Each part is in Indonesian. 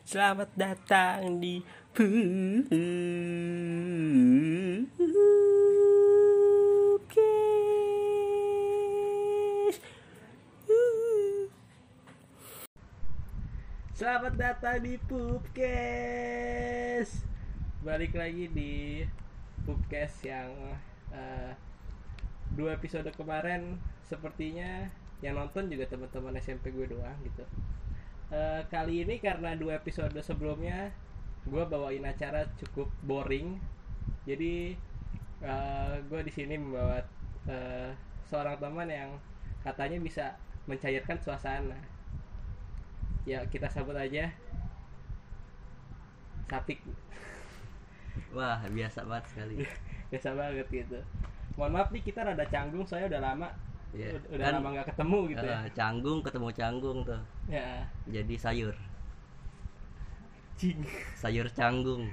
Selamat datang di Pupkes. Selamat datang di Pupkes. Balik lagi di Pupkes yang eh, dua episode kemarin sepertinya yang nonton juga teman-teman SMP gue doang gitu. Eh, kali ini karena dua episode sebelumnya gue bawain acara cukup boring, jadi eh, gue di sini membawa eh, seorang teman yang katanya bisa mencairkan suasana. Ya kita sambut aja Sapik Wah, biasa banget sekali. biasa banget gitu. Mohon maaf nih kita rada canggung soalnya udah lama Iya. udah, Kan, lama nggak ketemu gitu ya. eh, canggung ketemu canggung tuh. Ya, Jadi sayur. cing. Sayur canggung.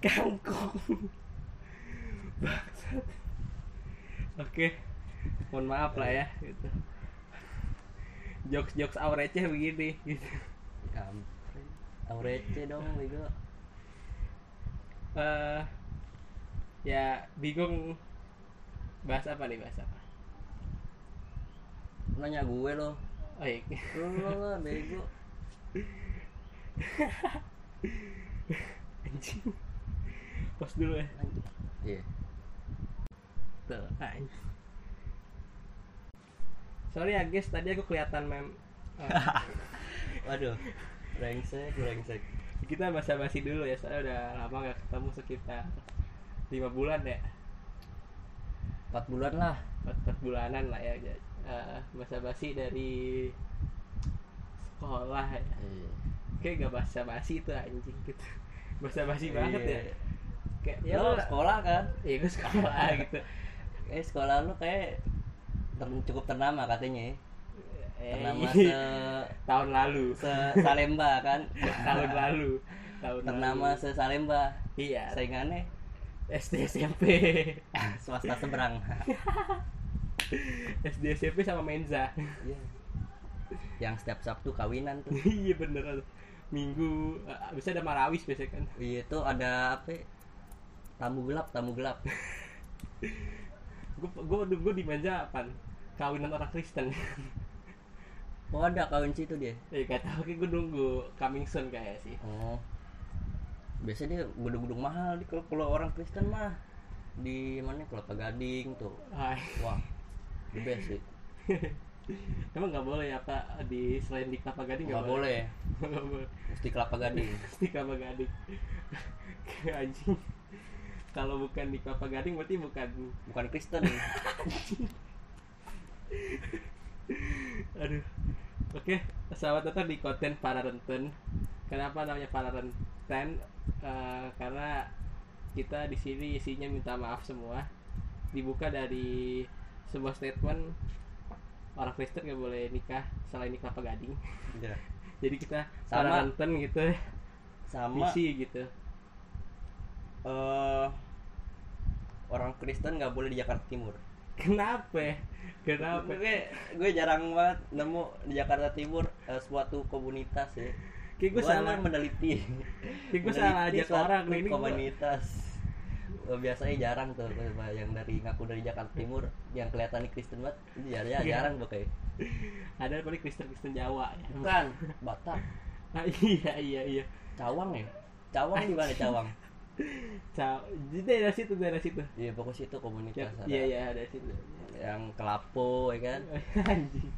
kangkung bangsat oke mohon maaf lah ya gitu jokes jokes receh begini gitu. Aurece dong, bego. eh ya bingung bahas apa nih bahas apa Nanya gue oh iya Lu lu lah, bego. anjing pos dulu ya Iya. tuh anjing sorry ya guys tadi aku kelihatan mem eh, Waduh. Brengsek, brengsek. kita basa-basi dulu ya soalnya udah lama gak ketemu sekitar lima bulan ya 4 bulan lah. empat empat bulanan lah ya Eh, basa-basi dari sekolah ya Iya. kayak gak basa-basi itu anjing gitu basa-basi banget ya Iya. kayak Ya lu lu sekolah kan? ya gue sekolah gitu Eh sekolah lu kayak ter- cukup ternama katanya ya. Eh, Ternama se tahun lalu se Salemba kan? tahun lalu tahun Ternama lalu. se Salemba. iya Saingannya SD SMP swasta seberang. SD SMP sama Menza. Iya. yang setiap Sabtu kawinan tuh. Iya bener. Minggu eh, bisa ada marawis biasanya kan. Iya tuh ada apa? Tamu gelap tamu gelap. Gue gue gue di Menza apa kawinan orang Kristen. Oh ada kawin situ dia? Eh gak tau kayak gue nunggu coming soon kayak sih. Oh. Biasanya dia gedung-gedung mahal di kalau kalau orang Kristen mah. Di mana? Kelapa Gading tuh. Hai. wah the best sih. Emang nggak boleh apa di selain di Kelapa Gading nggak boleh. nggak boleh. Mesti Kelapa Gading. Di Kelapa Gading. Anjing. Kalau bukan di Kelapa Gading berarti bukan bukan Kristen. Aduh. Oke selamat datang di konten para renten. Kenapa namanya para renten? Eh, karena kita di sini isinya minta maaf semua. Dibuka dari sebuah statement orang Kristen gak boleh nikah selain nikah apa gading. Iya. jadi kita Sama. para renten gitu. Sama. Misi gitu. Eh orang Kristen nggak boleh di Jakarta Timur. Kenapa? Ya? kenapa? Gue gue jarang banget nemu di Jakarta Timur eh, suatu komunitas ya. Kayak gue salah. meneliti. Kayak gue salah ajak orang nih komunitas biasanya jarang tuh kayak yang dari ngaku dari Jakarta Timur yang kelihatan Kristen banget itu jarang, Iya. jarang pakai ada paling Kristen Kristen Jawa ya. Bukan Batak. Ah, iya iya iya. Cawang ya? Cawang di mana Cawang. Caw, di daerah situ daerah situ. Iya pokoknya itu Ya, komunitas ada. iya iya ada situ. Yang kelapo ya kan? Anjing.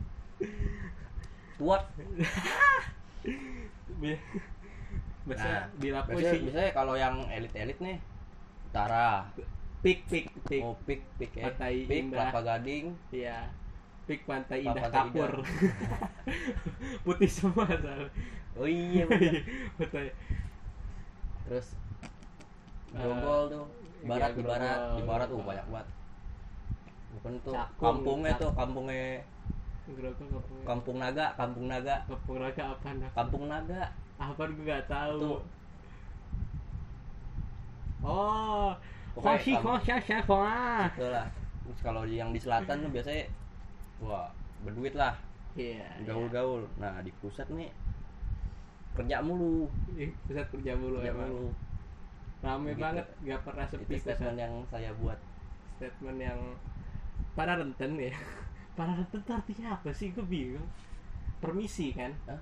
Tuat Bi- biasa nah biasanya, sih biasanya kalau yang elit-elit nih utara. Pik pik pik. Oh pik pik ya Pantai pik Indah. kelapa gading. Iya. Pik pantai indah Pantai kapur. putih semua soalnya oh iya pantai. Terus Eh, Grogol tuh barat iya, di barat di barat uh banyak banget. Bukan tuh Cakung, kampungnya tuh kampungnya Grogol kampung kampung naga kampung naga. Kampung raga apa nak? Kampung naga. Apa gue gak tahu. Tuh. Oh. Kamp- Hosha Shafa itulah. Terus kalau di- yang di selatan tuh biasanya wah berduit lah. Iya iya. gaul-gaul. Nah di pusat nih kerja mulu. Ih, pusat kerja mulu kerja emang. mulu. Rame Gitu. banget gak pernah itu sepi statement pusat. yang saya buat. Statement yang para renten ya. Para renten artinya apa sih? Gue bingung. Permisi kan? Hah?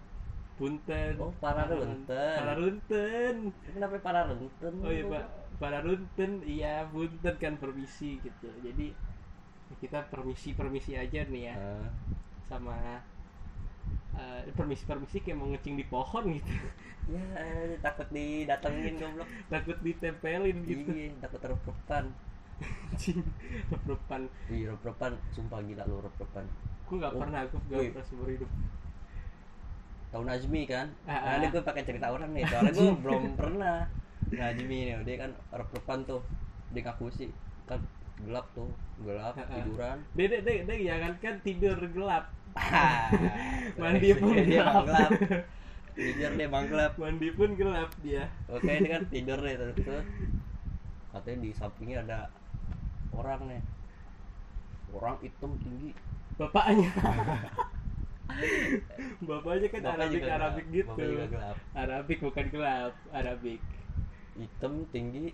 Punten Oh, para runten. para runten. Kenapa para renten oh iya pak. Para runten iya punten kan permisi gitu. Jadi kita permisi permisi aja nih ya. Ah, sama eh, permisi permisi kayak mau ngecing di pohon gitu. Ya eh, takut didatengin goblok. Takut ditempelin gitu. Iya takut rep-repan. Anjing repan iya rep-repan. Sumpah gila lu rep-repan. Gue nggak Oh, pernah gue wih. nggak pernah seumur hidup tahu Najmi kan? Ah, nah, ah. gue pakai cerita orang nih soalnya gue belum pernah Najmi nih dia kan rep-repan tuh dia ngaku sih kan gelap tuh gelap ah. tiduran. Deh deh deh deh jangan kan tidur gelap. Mandi pun dia gelap. gelap tidur dia emang gelap mandi pun gelap dia. Oke ini kan tidur nih terus tuh katanya di sampingnya ada orang nih. Orang hitam tinggi. Bapaknya bapaknya kan Bapaknya Arabik juga Arabik gelap. gitu. Bapaknya juga gelap. Arabik bukan gelap. Arabik. Hitam tinggi.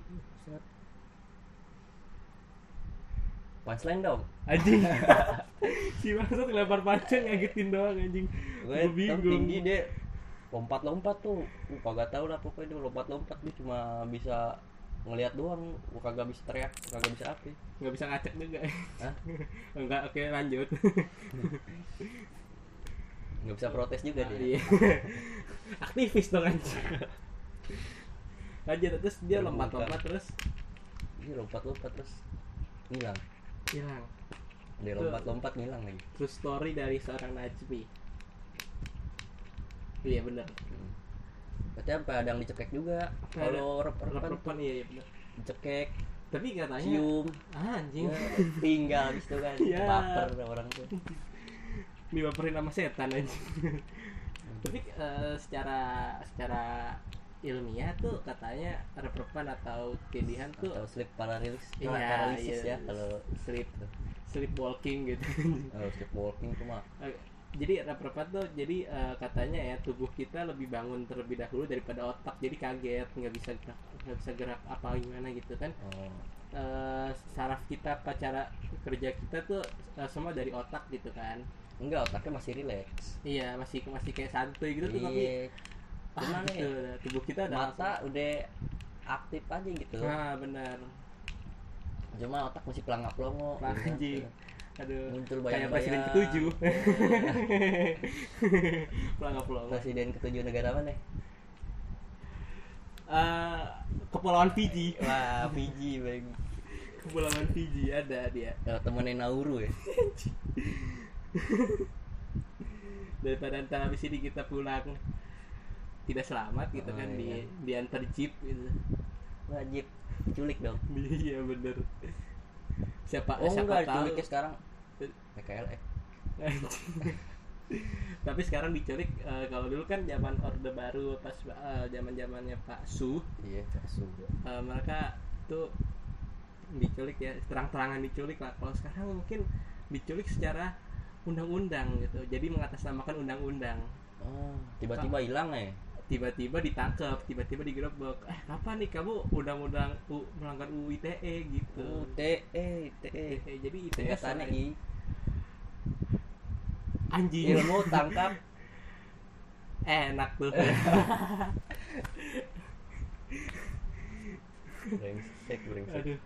Punchline dong. Anjing. Si maksud lempar pancen ngagetin doang anjing. Gue gue hitam bingung. tinggi dia. Lompat-lompat tuh. Uh, kagak tahu lah pokoknya dia lompat-lompat. Dia cuma bisa ngelihat doang. Uh, kagak bisa teriak kagak bisa apa. Nggak bisa ngacak juga. Hah? enggak oke lanjut nggak bisa protes juga dia. Iya. aktivis dong anjing. Lanjut terus dia lompat-lompat terus? Dia lompat-lompat terus ngilang. Hilang. Dia lompat-lompat ngilang lagi true story dari seorang Najmi. Iya benar Hmm. Berarti apa ada yang dicekek juga. Kalau rep-repan rep-repan iya, iya benar dicekek tapi katanya cium. Ah, anjing. Ya, tinggal gitu kan. Iya. baper orang tuh dibaperin sama setan anjing. Tapi eh, secara secara ilmiah tuh katanya rep-repan atau tindihan tuh atau sleep paralysis. Iya, paralysis iya. ya kalau sleep sleepwalking gitu. Kalau sleep walking tuh mah. Eh, jadi rep-repan tuh jadi eh, katanya ya tubuh kita lebih bangun terlebih dahulu daripada otak. Jadi kaget nggak bisa gerak nggak bisa gerak apa gimana gitu kan. Oh, Eh, saraf kita apa cara kerja kita tuh eh, semua dari otak gitu kan enggak otaknya masih relax. Iya masih masih kayak santuy gitu tuh tapi iya. Ah, Cuman nih, gitu, dah. tubuh kita udah mata udah aktif aja gitu. Langsung- nah benar. Cuma otak masih pelangap pelongo Nah, anjing. aduh muncul kayak bayang-bayang. presiden ketujuh. Pelangga pelongo presiden ketujuh negara mana? Eh, kepulauan Fiji. Wah Fiji bang kepulauan Fiji ada dia. Oh, temennya Nauru ya daripada ntar habis ini kita pulang tidak selamat gitu Oh, kan di iya. diantar jeep gitu. Wajib culik dong. Iya bener. Siapa oh siapa enggak tahu. diculiknya sekarang. PKLF tapi sekarang diculik eh, kalau dulu kan zaman orde baru pas zaman zamannya Pak Su. Iya kasu eh, mereka tuh diculik ya terang-terangan diculik lah. Kalau sekarang mungkin diculik secara undang-undang gitu. Jadi mengatasnamakan undang-undang. Oh. Tiba-tiba hilang ya tiba-tiba ditangkap tiba-tiba digerebek. Eh apa nih kamu undang-undang U- melanggar UU ITE gitu? Oh TE TE Eh, jadi ITE selain- I. Anjing. Ilmu tangkap. Enak tuh. Brengsek brengsek. Aduh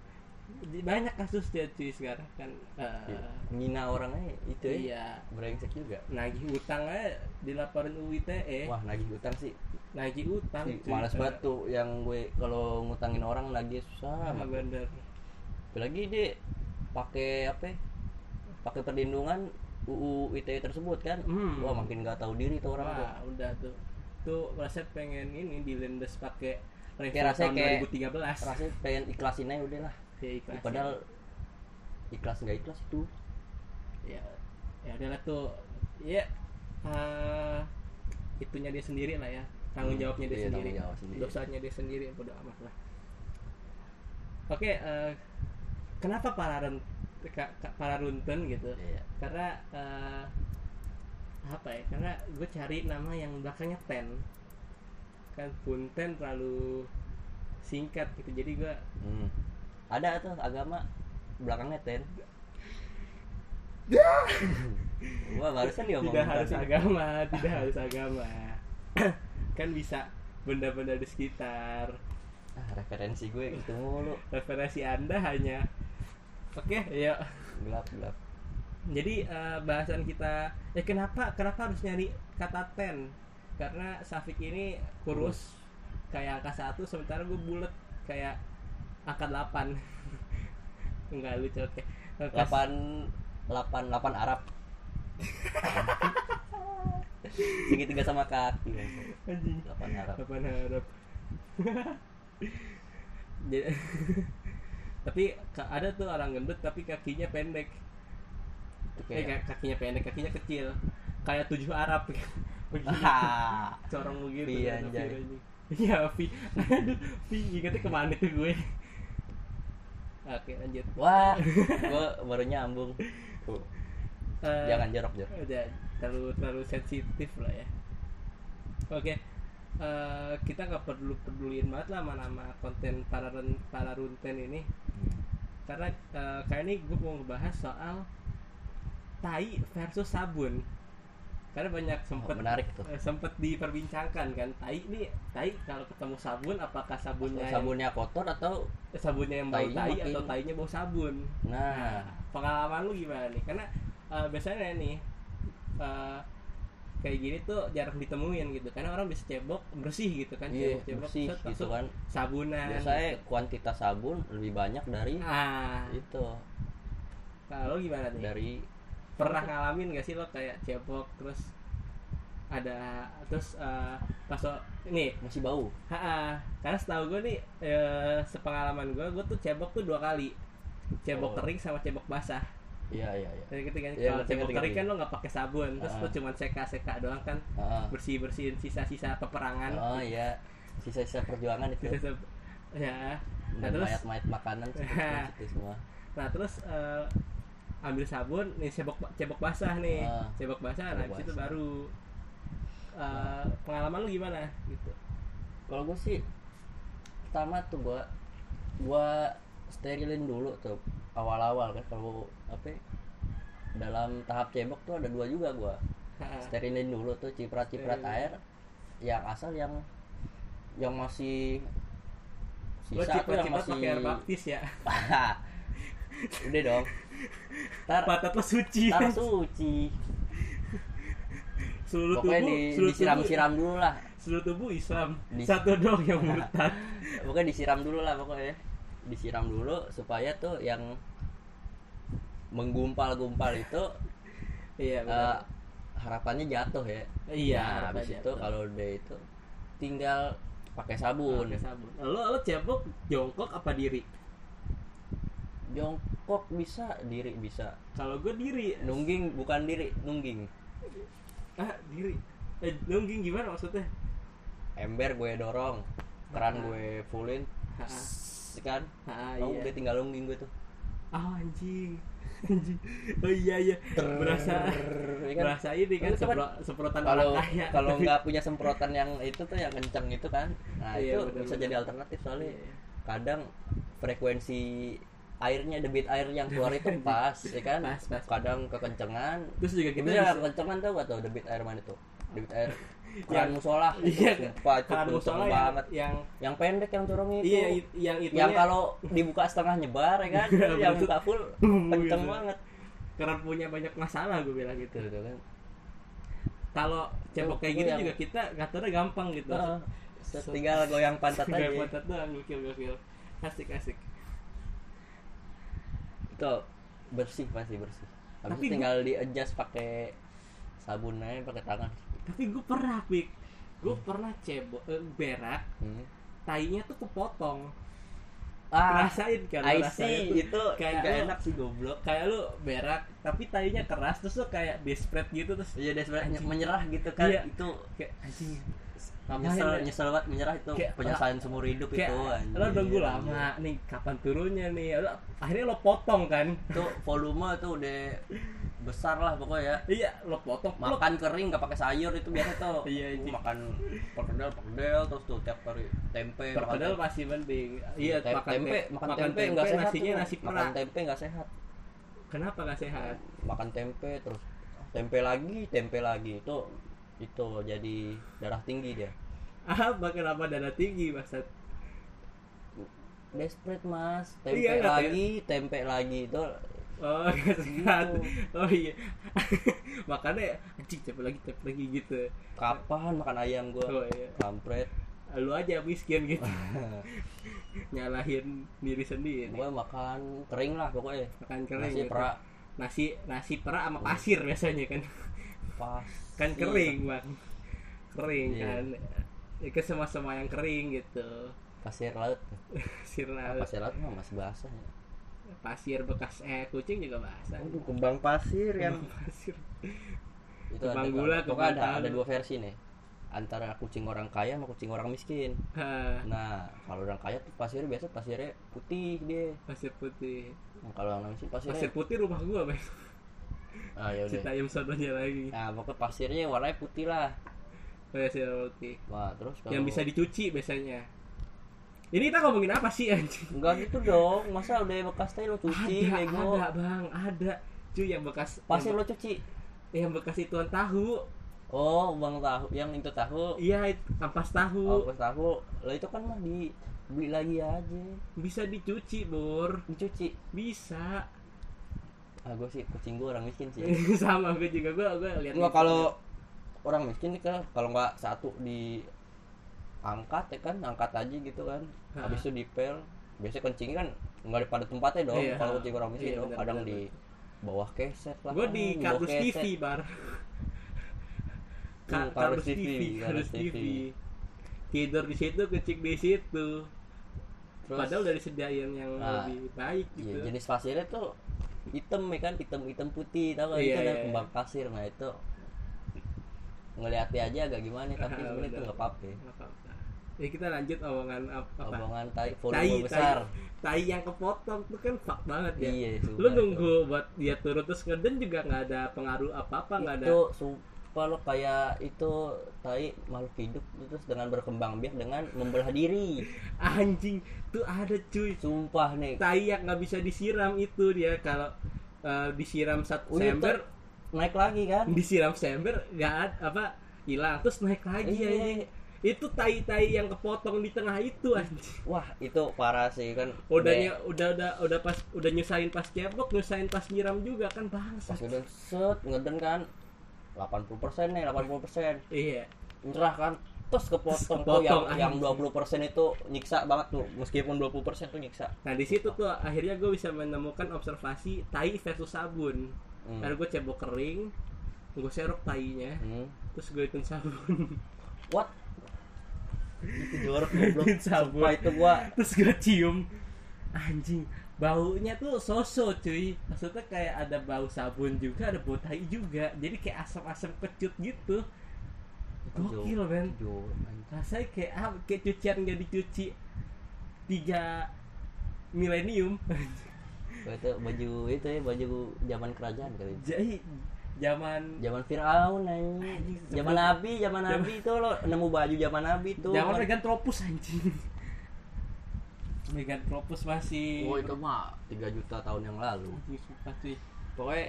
Banyak kasusnya cuy sekarang kan eh, Ngina orangnya itu ya. Iya. Brengsek juga. Nagih utang aja dilaporin UU ITE wah nagih utang sih. Nagih utang sih, cuy. malas banget tuh yang gue kalau ngutangin orang nagih susah ah, amat. bener. Apalagi dia pakai apa ya? pakai perlindungan UU ITE tersebut kan. Hmm. wah makin nggak tahu diri tuh orang tuh. wah udah tuh. Tuh rasanya pengen ini dilendes pakai Kayak rasanya kayak- 2013 rasanya pengen ikhlasin aja udah lah ya ikhlas padahal ikhlas nggak ikhlas itu. Ya ya adalah tuh. Ya eh, itunya dia sendiri lah ya. Tanggung Hmm, jawabnya dia iya, sendiri. jawab sendiri. dosanya dia sendiri bodo amat lah. Oke eh, kenapa para run, para runtun gitu? Iya. kan punten terlalu singkat gitu. Jadi gua Hmm. Ada tuh agama belakangnya ten. Gua barusan dia tidak harus agama tidak harus agama. Kan bisa benda-benda di sekitar. Ah, referensi gue gitu mulu. referensi anda hanya. Oke ya Gelap gelap. jadi eh, bahasan kita ya kenapa kenapa harus nyari kata ten? Karena Safik ini kurus kayak angka satu sementara gue bulat kayak angka 8 enggak lucu oke. Angka- Delapan delapan delapan Arab. Segitiga sama kaki. anjing. Delapan Arab. Kapan harap Jadi- tapi ada tuh orang gendut tapi kakinya pendek. Itu eh kakinya pendek kakinya kecil. Kayak tujuh Arab. Begini Ah, corong begitu. Pi, kan, anjing. iya Pi aduh ingetnya ke mana tuh gue oke lanjut. Wah, gue baru nyambung. Eh, Jangan jorok jorok. udah terlalu terlalu sensitif lah ya. Oke eh, kita nggak perlu peduliin banget lah sama nama konten para ren- para runten ini karena eh, kayak ini gue mau ngebahas soal tai versus sabun karena banyak sempet Oh, menarik tuh. eh, sempet diperbincangkan kan. Tai ini tai kalau ketemu sabun apakah sabunnya yang- Sabunnya kotor atau sabunnya yang bau tai makin- atau tainya bau sabun? Nah, pengalaman lu gimana nih? Karena eh, biasanya nih eh, kayak gini tuh jarang ditemuin gitu. Karena orang bisa cebok bersih gitu kan iya cebok-cebok bersih set, gitu kan. sabunan. Biasanya gitu. kuantitas sabun lebih banyak dari ah. itu. Kalau gimana nih? Dari pernah ngalamin gak sih lo kayak cebok terus ada terus eh, pas lo ini masih bau. ha karena setahu gue nih eh, sepengalaman gue gue tuh cebok tuh dua kali cebok Oh. kering sama cebok basah Iya iya iya. Jadi ketika Iya, kalau ngerti, cebok ngerti, kering kan lo nggak pakai sabun terus Ah. lo cuma seka-seka doang kan Ah. bersih bersihin sisa-sisa peperangan Oh iya, sisa-sisa perjuangan itu. Sisa-sisa- ya nah Dan terus mayat-mayat makanan semua. nah terus eh, ambil sabun nih cebok cebok basah nih. Ah. cebok basah nah itu baru eh, pengalaman lu gimana? Gitu. Kalau gue sih pertama tuh gua gua sterilin dulu tuh awal-awal kan. Kalau apa ya, dalam tahap cebok tuh ada dua juga Ha-ha. sterilin dulu tuh ciprat-ciprat air yang asal yang yang masih sisa tuh yang masih pakai air baptis ya udah dong. Tar patat lo suci. tar suci. Seluruh pokoknya tubuh di, seluruh disiram-siram dulu lah. seluruh tubuh Islam. Di- satu dong yang murtad. Pokoknya disiram dulu lah pokoknya. Disiram dulu supaya tuh yang menggumpal-gumpal itu iya eh, harapannya jatuh ya. Iya nah, habis harapannya itu kalau udah itu tinggal pakai sabun. Pakai sabun. Lo lo cebok jongkok apa diri jongkok bisa diri bisa. Kalau gue diri. Nungging bukan diri nungging. Ah diri. Eh nungging gimana maksudnya? Ember gue dorong keran gue fullin. Ha-ha. sss, kan? Ah oh, iya. udah tinggal nungging gue tuh? Oh anjing. Anjing oh iya iya. Berasa ya kan? berasa ini kan Itu kan sepro- semprotan kalau kalau nggak punya semprotan yang itu tuh yang kenceng itu kan? Nah Iya, itu bener, bisa bener. jadi alternatif soalnya. Iya. kadang frekuensi airnya debit air yang keluar itu pas ya kan? Pas, pas. kadang kekencengan. Terus juga kita bisa kekencengan tau gak tau debit air mana tuh? Debit air keran musola iya. Sumpah itu kan kenceng musola yang, banget. yang yang pendek yang corong itu. Iya yang itu yang kalau dibuka setengah nyebar ya kan? Iya, yang buka full Boom, kenceng gitu. banget. Karena punya banyak masalah gue bilang gitu. Gitu, gitu kan kalau cebok Tuh, kayak gitu juga kita ngaturnya gampang gitu. Tinggal goyang pantat aja. Gak pantat doang gokil gokil. Asik asik itu bersih pasti bersih. Habis Tapi itu tinggal di adjust pakai sabun aja pakai tangan. Tapi gue pernah pik gue pernah cebok eh, berak hmm. tainya tuh kepotong. Ah rasain kan I see. tuh. Itu kayak lu- enak sih goblok. kayak lu berak tapi tainya keras terus lu kayak desperate gitu terus iya Anjing. menyerah gitu kan. Iya. itu kayak anjing nyesel ya? nyesel banget menyerah itu. Kayak- penyesalan seumur hidup kayak itu anjing. lo nunggu lama nih kapan turunnya nih? Lo akhirnya lo potong kan? Itu volume tuh udah besar lah pokoknya ya. Iya lo potong lo makan kering nggak pakai sayur itu biasa tuh. Iya, anjing. makan perkedel perkedel terus tuh tiap hari tempe makan perkedel masih mending. Iya Tem- makan tempe te- makan tempe nggak sehat nasinya nasi makan perak. tempe nggak sehat. Kenapa nggak sehat? Makan tempe terus tempe lagi tempe lagi. Itu itu jadi darah tinggi dia. Apa kenapa darah tinggi maksud? Desperate mas. Tempe Iya, lagi tempe lagi. Itu oh sehat Gitu. oh iya. Makanya anjing cepet lagi cepet lagi gitu. Kapan makan ayam gua? Oh iya. Kampret. Lu aja miskin gitu. Nyalahin diri sendiri. Gua makan kering lah pokoknya. Makan kering nasi gitu. perak. Nasi nasi perak sama pasir biasanya kan. Pas kan kering bang. Kering Iya. kan. Itu semua semua yang kering gitu. Pasir laut. Pasir Ah, laut. pasir laut mah masih basah ya. pasir bekas eh kucing juga basah. Aduh, kembang pasir yang pasir. Itu Kembang ada, gula, kembang. ada tahu. ada dua versi nih. Antara kucing orang kaya sama kucing orang miskin. Hah, nah kalau orang kaya tuh pasirnya biasa pasirnya putih dia. Pasir putih. Nah, kalau orang miskin pasirnya pasir putih rumah gua bang ah ya udah. Citayam sodonya lagi. Nah pokoknya pasirnya warnanya putih lah. Pasir putih. Wah terus kalau yang bisa dicuci biasanya. Ini kita ngomongin apa sih anjing? Enggak gitu dong. Masa udah bekas teh lo cuci ada bego? ada bang. Ada. Cuy yang bekas pasir yang, lo cuci? yang bekas ituan tahu. Oh bang tahu. Yang itu tahu? Iya ampas tahu. Oh pas tahu. Lo itu kan mah di beli lagi aja. Bisa dicuci bor dicuci? Bisa ah gue sih kucing gue orang miskin sih. Sama gue juga gue gue lihat Enggak kalau orang miskin kan kalau nggak satu di angkat ya kan angkat aja gitu kan. Ha. habis itu dipel biasanya kencing kan nggak pada tempatnya dong Iya. kalau kucing orang miskin Iya, dong kadang di bawah keset lah. Gue di kardus. TV bar. Ka- kardus kardus TV, kardus TV. TV tidur di situ kecik di situ. Terus, padahal udah disediain yang Nah, lebih baik iya, gitu jenis pasirnya tuh hitam ya kan? Hitam hitam putih tau gak Iya, itu ada iya, kembang pasir. Nah itu ngeliatnya aja agak gimana tapi sebenarnya itu nggak apa-apa. Ya kita lanjut omongan ap- apa? Omongan tai tai volume besar. Tai yang kepotong tuh kan fuck banget ya. Iya lu nunggu buat dia turun terus ngeden juga nggak ada pengaruh apa apa nggak ada itu lo kayak itu tai makhluk hidup terus dengan berkembang biak dengan membelah diri. Anjing tuh ada cuy. Sumpah nih tai yang nggak bisa disiram itu dia kalau eh, disiram satu Udah, sember naik lagi kan? disiram sember nggak apa hilang terus naik lagi Iya. anjing. itu tai-tai yang kepotong di tengah itu anjing. Wah itu parah sih kan. Udah Udah- udah udah udah pas udah nyusahin pas cebok nyusahin pas nyiram juga kan bangsa pas udah set ngeden kan 80% nih 80% iya. Nyerah kan? Terus kepotong, tuh yang kepotong, yang anjing. 20% itu nyiksa banget tuh. Meskipun 20% tuh nyiksa. Nah di situ tuh akhirnya gue bisa menemukan observasi tai versus sabun. Hmm. karena gue cebok kering gue serok tainya Hmm. terus gue hitung sabun. What? Itu jorok goblok. Sabun. Sumpah itu gua terus gue cium. Anjing baunya tuh soso cuy. Maksudnya kayak ada bau sabun juga ada bau tai juga. Jadi kayak asam-asam kecut gitu. Gokil men. Rasanya kayak ah, kayak cucian gak dicuci tiga milenium. Itu baju itu ya baju zaman kerajaan kali. Jadi zaman zaman Firaun anjing. Zaman Nabi zaman Nabi itu lo nemu baju zaman Nabi tuh. Zaman Megantropus anjing Megantropus masih oh itu mah 3 juta tahun yang lalu. Sumpah cuy. Pokoknya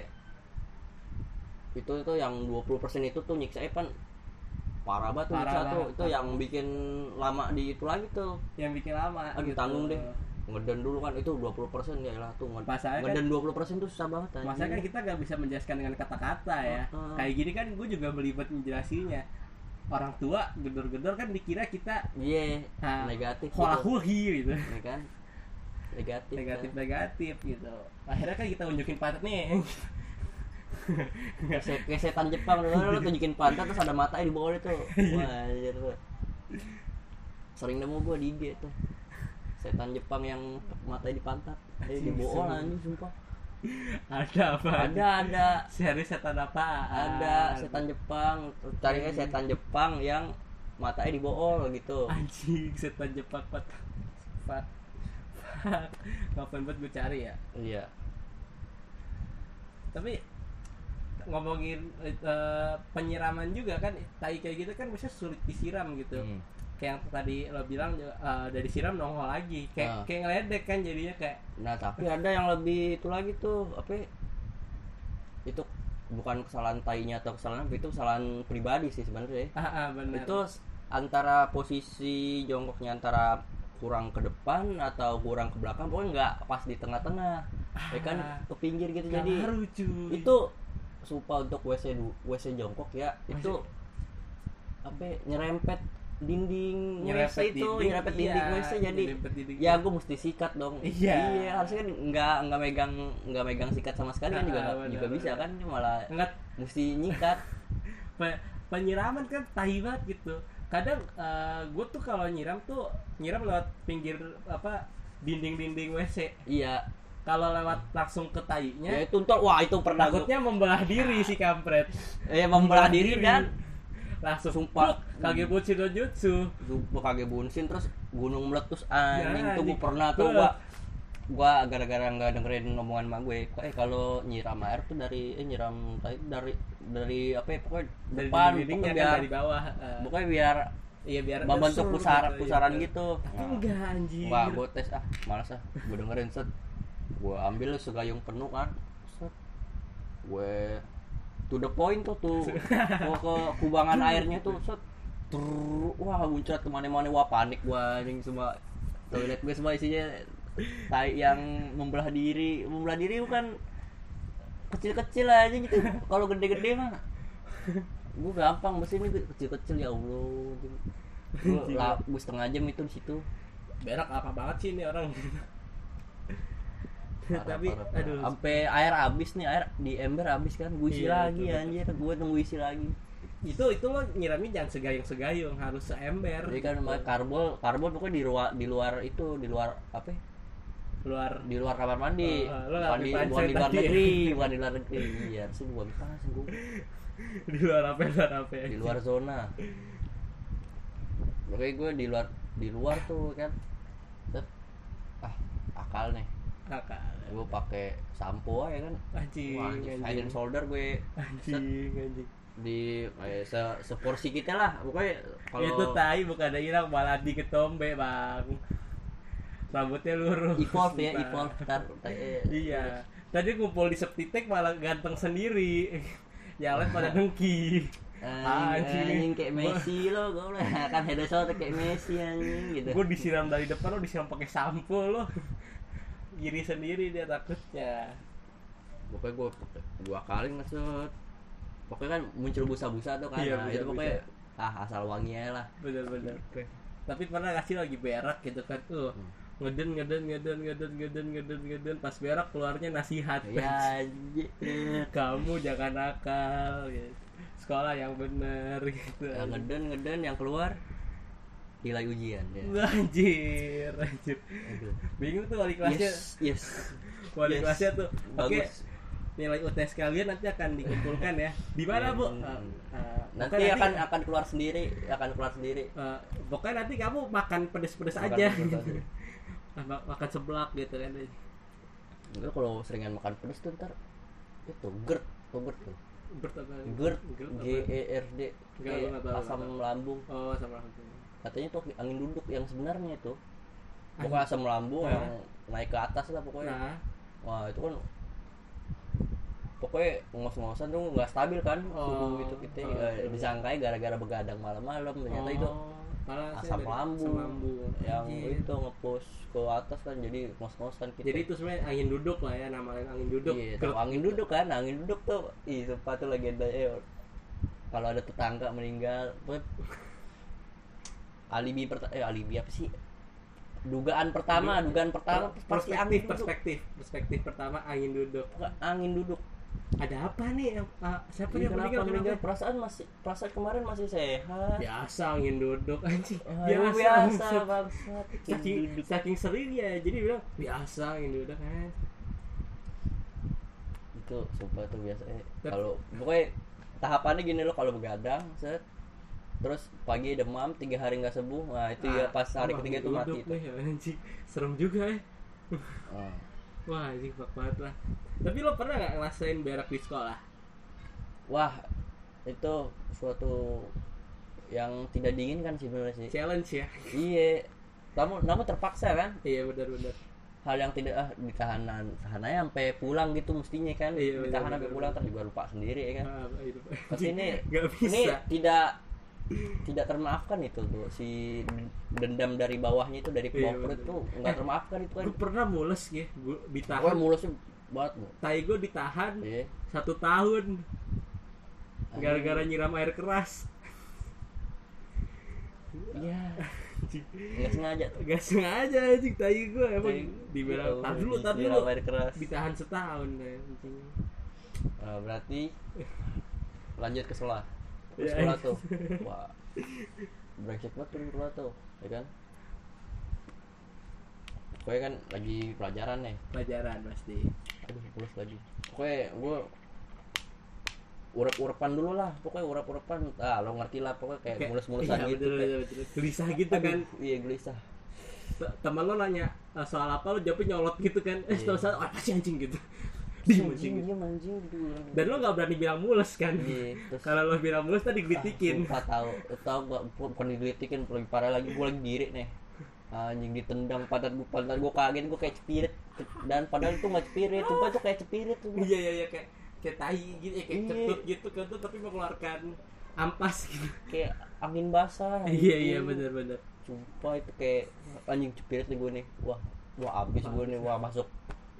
itu itu yang 20% itu tuh nyiksa kan parah banget tuh Parah nyiksa tuh. itu yang bikin lama di itu lagi tuh. Yang bikin lama aduh gitu. tanggung deh. Ngeden dulu kan itu 20% ya lah tuh. Ngeden, Masalahnya kan- ngeden 20% tuh susah banget kan kita nggak bisa menjelaskan dengan kata-kata ya. Heeh. Kayak gini kan gue juga belibet menjelasinya. Orang tua gedor-gedor kan dikira kita iya Nah, negatif hola gitu. gitu. ya kan negatif Negatif kan. negatif gitu. Akhirnya kan kita unjukin pantat nih. Kayak se- kayak setan Jepang dulu lu tunjukin pantat terus ada matanya di bawah itu Iya. wah anjir tuh sering nemu gua di IG tuh setan Jepang yang matanya di pantat eh di bawah anjing sumpah ada apa? ada ada Serius setan apa? ada setan Jepang carinya setan Jepang yang matanya di bawah gitu Anjing setan Jepang pat. Pat. Kapan buat gue cari ya? iya Tapi ngomongin eh, penyiraman juga kan tai kayak gitu kan biasanya sulit disiram gitu Hmm. Kayak yang tadi lo bilang eh, udah disiram nongol lagi kayak Ah. kayak ngeledek kan jadinya kayak Nah tapi ada yang lebih itu lagi tuh apa? ya? Itu bukan kesalahan tainya atau kesalahan itu kesalahan pribadi sih sebenarnya. ah, ah benar Itu antara posisi jongkoknya antara kurang ke depan atau kurang ke belakang pokoknya nggak pas di tengah-tengah ya kan Ah. ke pinggir gitu jadi cuy. itu sumpah untuk WC WC jongkok ya itu apa ya, nyerempet dinding WC itu nyerempet iya, dinding WC jadi nyerempet dinding. ya gue mesti sikat dong. Iya. harusnya kan nggak nggak megang nggak megang sikat sama sekali kan juga Ah, nggak- benar, juga bisa benar. kan malah Enggak mesti nyikat. Pe- penyiraman kan tahi banget gitu. Kadang gue tuh kalau nyiram tuh nyiram lewat pinggir apa dinding-dinding WC iya. Kalau lewat langsung ke tainya ya itu ntar wah itu pernah takutnya membelah diri si kampret. Ya membelah diri. dan langsung Sumpah. sumpah kage buci no jutsu gua kage bunsin terus gunung meletus anjing Ya, tuh gua anjing. pernah tuh gua gua gara-gara nggak dengerin omongan mak gue eh kalau nyiram air tuh dari eh nyiram dari dari apa ya pokoknya dari depan pokoknya kan biar dari bawah eh, pokoknya biar iya biar membentuk pusara gitu, pusaran iya. gitu tapi Nah, enggak anjir Wah, gue tes ah, malas ah. Gue dengerin set. Gue ambil segayung penuh kan. Set. Gue to the point tuh tuh. Gue ke kubangan airnya tuh set. Trrr, wah muncrat ke mana-mana wah panik gue anjing semua. Toilet gue semua isinya tai yang membelah diri. Membelah diri bukan kecil-kecil aja gitu kalau gede-gede mah gue gampang. Mesin ini kecil-kecil ya allah. Gue setengah jam itu di situ. Berak apa banget sih ini orang tapi parah, aduh sampai air habis nih air di ember habis kan gue isi Iya, lagi betul, anjir. Gue tunggu isi lagi. Itu itu lo nyiramnya jangan segayung segayung harus seember. Jadi kan gitu. karbol karbol pokoknya di luar di luar itu di luar apa ya? luar di luar kamar mandi. Oh, oh, lo bukan nggak di bisa bukan di luar negeri bukan di luar negeri. Iya bisa gue di luar apa luar apa? Di luar zona. Pokoknya gue di luar di luar tuh kan. Ah akal nih gue pakai sampo ya kan. Anjing Wah, anjing, head and shoulder gue. Anjing anjing. Di eh, se seporsi kita lah pokoknya kalau itu tai bukan ada hilang malah di ketombe bang. Rambutnya lurus. Evolve ya evolve. Ntar eh, iya. Tadi ngumpul di septitek malah ganteng sendiri. Yang lain pada dengki anjing, anjing. kayak Gua- Messi lo gue kan head and shoulder kayak Messi anjing gitu. Gue disiram dari depan lo disiram pakai sampo lo gini sendiri dia takutnya. Pokoknya gue dua kali maksud pokoknya kan muncul busa-busa tuh kan. Iya, nah, itu pokoknya ah asal wangi aja lah. Bener-bener. Tapi pernah gak sih lagi berak gitu kan? Tuh Hmm. ngeden ngeden ngeden ngeden ngeden ngeden ngeden. Pas berak keluarnya nasihat. Ya kamu jangan nakal gitu. sekolah yang bener gitu. Yang ngeden ngeden yang keluar nilai ujian ya. Anjir anjir. Aduh. bingung tuh wali kelasnya. Yes yes. Wali yes. kelasnya tuh. Oke bagus. nilai UTS kalian nanti akan dikumpulkan ya. Di mana bu? Ah, nanti akan akan keluar sendiri akan keluar sendiri. Eh, pokoknya nanti kamu makan pedes-pedes Makan aja. pedes makan seblak gitu kan. Lu kalau seringan makan pedes tuh ntar itu GERD. Tuh GERD tuh? Gerd apa? GERD. G? E R D. Enggak, asam lambung. Oh sama lambung katanya tuh angin duduk yang sebenarnya itu. Pokoknya asam lambung Nah. yang naik ke atas lah pokoknya. Nah. Wah itu kan pokoknya ngos-ngosan tuh nggak stabil kan Oh, suhu itu kita oh, betul. disangkai gara-gara begadang malam-malam. Ternyata itu Oh, saya asam lambung, yang Anjir. itu ngepush ke atas kan jadi ngos-ngosan kita jadi itu sebenarnya angin duduk lah ya namanya angin duduk. Iya, tahu angin duduk kan, angin duduk tuh, ih sumpah tuh legenda eh, kalau ada tetangga meninggal, alibi pertama, eh alibi apa sih? Dugaan pertama, dugaan pertama pasti perspektif angin duduk, perspektif perspektif pertama angin duduk angin duduk. ada apa nih yang ah, siapa Ih, yang kenapa meninggal meninggal? Perasaan masih, perasaan kemarin masih sehat. biasa angin duduk anjing biasa, biasa bangsat. saking duduk. saking seringnya jadi bilang biasa angin duduk kan Itu sumpah tuh biasa. Eh, kalau pokoknya tahapannya gini loh kalau begadang, set, terus pagi demam tiga hari nggak sembuh, nah itu ya Ah, pas hari wah, ketiga itu mati. Itu. anjing. Serem juga ya Ah. wah anjing fuck banget lah. Tapi lo pernah nggak ngerasain berak di sekolah? Wah itu suatu yang tidak diinginkan sih sebenarnya sih. Challenge ya. Iya. Namun namun terpaksa kan? Iya benar-benar hal yang tidak ah ditahanan tahanannya sampai pulang gitu mestinya kan? Iya, benar, ditahan benar, sampai benar. pulang ntar juga lupa sendiri ya kan? Ah, itu. Pasti ini nggak ini bisa. tidak tidak termaafkan itu tuh si dendam dari bawahnya itu dari Iya, bawah perut tuh nggak termaafkan itu kan gue pernah mules ya gue ditahan mulusnya banget Bu. tai gue ditahan Iya. satu tahun gara-gara nyiram air keras Iya. Nggak sengaja tuh. gak sengaja anjing tai gue emang dibilang iya, tar dulu tar dulu air keras. ditahan setahun deh Nah, berarti lanjut ke sekolah. Iya. sekolah tuh. Wah. Brengsek banget tuh sekolah tuh, ya kan? Pokoknya kan lagi pelajaran nih. pelajaran pasti Aduh, mulus lagi. Pokoknya gue urep-urepan dulu lah. Pokoknya urep-urepan. Ah, lo ngerti lah. Pokoknya kayak Kayak- mulus-mulusan iya, gitu. betul, kayak- betul, betul. gelisah gitu kan Aduh, Iya, gelisah. Te- teman lo nanya "Eh, soal apa lo jawabnya nyolot gitu kan eh Iya. setelah apa sih anjing gitu diem anjing Anjing, diem anjing. Aduh. dan lo nggak berani bilang mules kan Iya, kalau lo bilang mules tadi gelitikin Sumpah tahu, tahu gua bukan digelitikin, lebih parah lagi gua lagi diri nih. Anjing ditendang pantat gua, pantat gua kaget gua kayak cepirit dan padahal itu nggak cepirit, sumpah itu kayak cepirit tuh. iya iya iya kayak kayak tai gitu ya kayak Iya. cetut gitu kentut tapi mengeluarkan ampas gitu Kayak angin basah. iya iya anjing. benar benar Sumpah itu kayak anjing cepirit nih gua nih. Wah, wah abis gua nih, wah masuk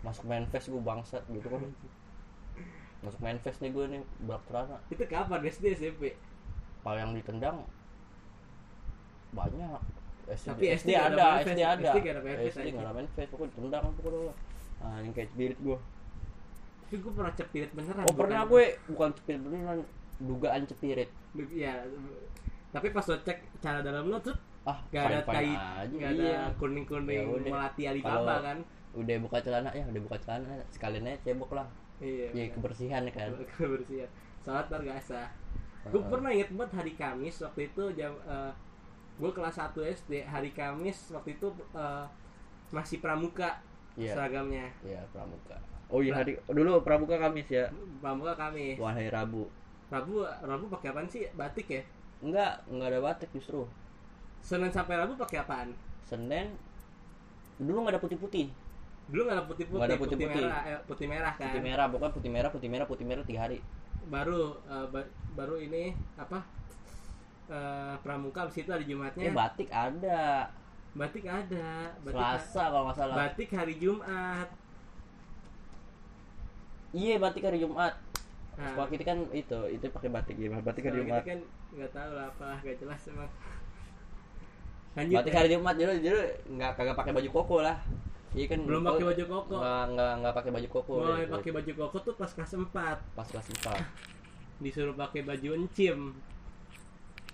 masuk main fest gua bangsat gitu kan. Masuk main fest nih gua nih, belak itu kapan SD SMP Kalau yang ditendang banyak. SD, Tapi SD, SD ada ada, SD ada. SD nggak ada main fest SD ada pokoknya ditendang pokoknya. Ah, yang kayak spirit gua. tapi gue pernah cepirit beneran Oh, pernah bukan- gue bukan spirit beneran, dugaan spirit. ya tapi pas lo cek cara dalam lo tuh Ah, gak ada tai gak iya. ada kuning kuning Ya melati Alibaba kan Udah buka celana ya, udah buka celana, sekalian aja cebok lah. iya Ya kebersihan kan. kebersihan gak sah gue Heeh. pernah inget banget hari Kamis waktu itu jam gue kelas 1 SD hari Kamis waktu itu eh, masih pramuka Iya. seragamnya Iya, pramuka. Oh iya hari dulu pramuka Kamis ya. pramuka Kamis Wah, hari Rabu. Rabu Rabu pakai apaan sih batik ya Enggak, enggak ada batik justru. Senin sampai Rabu pakai apaan Senin dulu nggak ada putih-putih. Dulu nggak ada putih putih ada putih-putih. merah eh, putih merah kan Putih merah, pokoknya putih merah, putih merah, putih merah tiga hari. baru eh, ba- baru ini apa eh, pramuka habis itu hari Jumatnya Eh, batik ada. batik ada batik, Selasa kalau nggak salah. batik hari Jumat Iya, batik hari Jumat. Nah, Sekolah kita kan itu, itu pakai batik ya, batik hari Jumat. kan nggak tahu lah apa nggak jelas emang lanjut Batik ya. hari Jumat dulu dulu nggak kagak pakai baju koko lah. Iya kan Belum pakai baju koko. Nggak nggak nggak pakai baju koko. mulai deh, pakai baju koko tuh pas kelas 4 pas kelas 4. disuruh pakai baju encim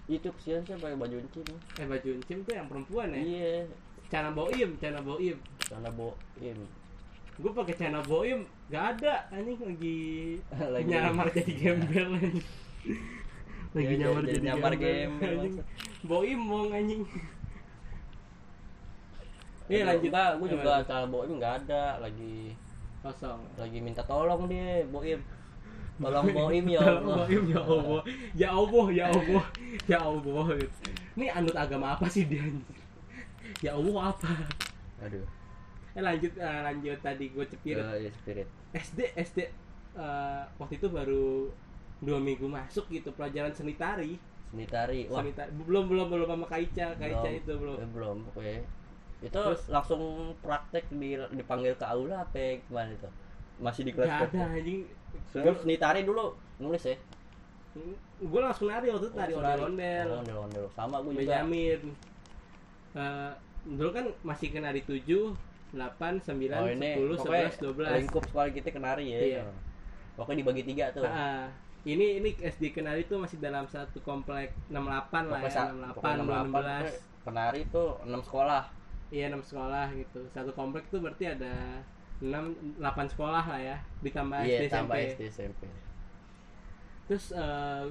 Itu kesian sih pakai baju encim. eh baju encim tuh yang perempuan ya Iya, cana boim cana boim karena boim. gue pakai cana boim gak ada anjing lagi Lagi- nyamar jadi gembel anjing lagi Iya, nyamar jadi jadi, nyamar gembel, boim mong anjing Iya lanjut Enggak, gue juga Gimana? cara boim nggak ada lagi kosong lagi minta tolong dia boim. Tolong boim ya Allah. boim ya Allah ya Allah ya Allah ya Allah ini anut agama apa sih dia ya Allah apa Aduh. eh lanjut eh, lanjut tadi gue cepir Ya, ya spirit. SD SD eh, waktu itu baru dua minggu masuk gitu pelajaran seni tari Seni tari. Wah, seni tari belum belum belum sama Kaica Kaica belum. itu belum Eh, belum pokoknya. Itu Terus? langsung praktek di dipanggil ke aula apa gimana itu? Masih di kelas Gak berapa? ada anjing Gue seni tari dulu nulis ya. gue langsung nari waktu itu tari Oh, ondel ondel Oh, ondel-ondel. Sama gue juga. Benjamin Eh, dulu kan masih kena di 7 8 9 Oh, 10 pokoknya 11 12 lingkup sekolah kita kenari ya. Iya. Pokoknya dibagi tiga tuh. Ah. ini ini SD Kenari itu masih dalam satu komplek 68 lah ya, sa- 68, pokoknya 16. 68, Kenari tuh 6 sekolah. Iya, 6 sekolah gitu. Satu komplek tuh berarti ada 6 8 sekolah lah ya, ditambah iya, SD tambah SMP. SD SMP. Terus eh,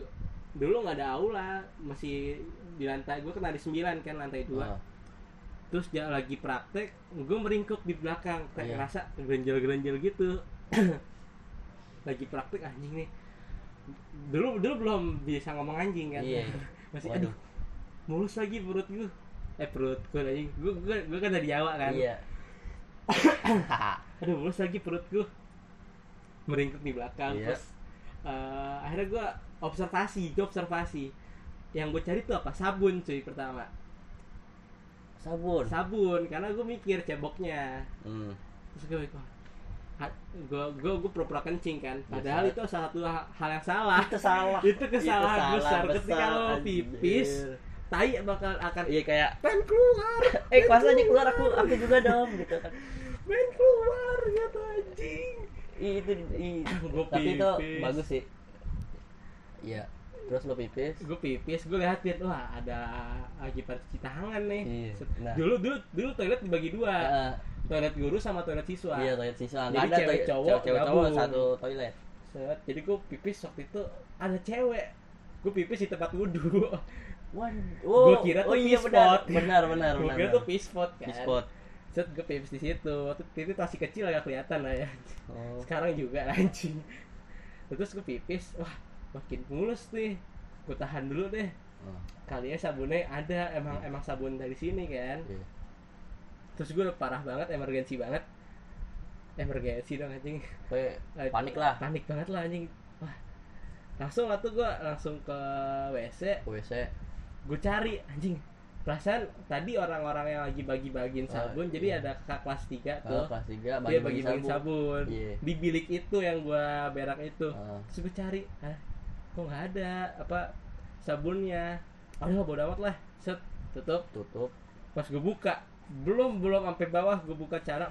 dulu nggak ada aula, masih di lantai gue kena di 9 kan lantai 2. Ah, Terus dia lagi praktek, gue meringkuk di belakang, kayak Iya. ngerasa gerenjel-gerenjel gitu. lagi praktek anjing nih. dulu dulu belum bisa ngomong anjing kan Iya. masih Waduh. aduh mulus lagi perut gue eh perut gue anjing gue gue gue kan dari Jawa kan Iya. aduh mulus lagi perut gue meringkuk di belakang Iya. terus eh, akhirnya gue observasi gue observasi yang gue cari tuh apa sabun cuy pertama Sabun. sabun karena gue mikir ceboknya Hmm. terus gue mikir gue gue gue pura-pura kencing kan padahal Biasa. itu salah satu ha- hal yang salah Itu salah. itu kesalahan Itu besar salah ketika besar, lo anjir. Tai bakal akan Iya kayak pengen keluar eh pas aja keluar aku aku juga dong gitu kan. pengen keluar gitu anjing itu i, Gua tapi itu bagus sih. Iya. Terus lo pipis. gue pipis gue liatin wah ada lagi cuci tangan nih Iya, nah. dulu dulu dulu toilet dibagi dua Heeh. toilet guru sama toilet siswa Iya, toilet siswa. Jadi Enggak ada cewek toilet cowok cewek cowok satu toilet. Set, jadi gue pipis waktu itu ada cewek gue pipis di tempat wudhu Wan, Gua kira tuh iya pee benar, benar, benar, gue kira tuh pee spot kan? Pee spot. set gue pipis di situ. Waktu itu masih kecil agak kelihatan lah ya. Oh. sekarang juga anjing. Terus gue pipis wah makin mulus nih. Gue tahan dulu deh. Oh, kalinya sabunnya ada emang emang sabun dari sini kan? Iya. terus gue udah parah banget emergensi banget. Emergensi dong anjing. Kayak panik lah. panik banget lah anjing. Wah. Langsung lah tuh gue langsung ke WC WC. Gue cari anjing. Perasaan tadi orang-orang yang lagi bagi-bagiin Oh, sabun iya. jadi ada kakak kelas 3 Oh, tuh. kelas 3 dia bagi-bagi bagi-bagiin sabun, Iya. di bilik itu yang gua berak itu. Ah. terus gue cari ah kok nggak ada? Apa sabunnya? Aduh bodo amat lah. Set tutup. Tutup. pas gue buka belum belum sampai bawah gue buka cara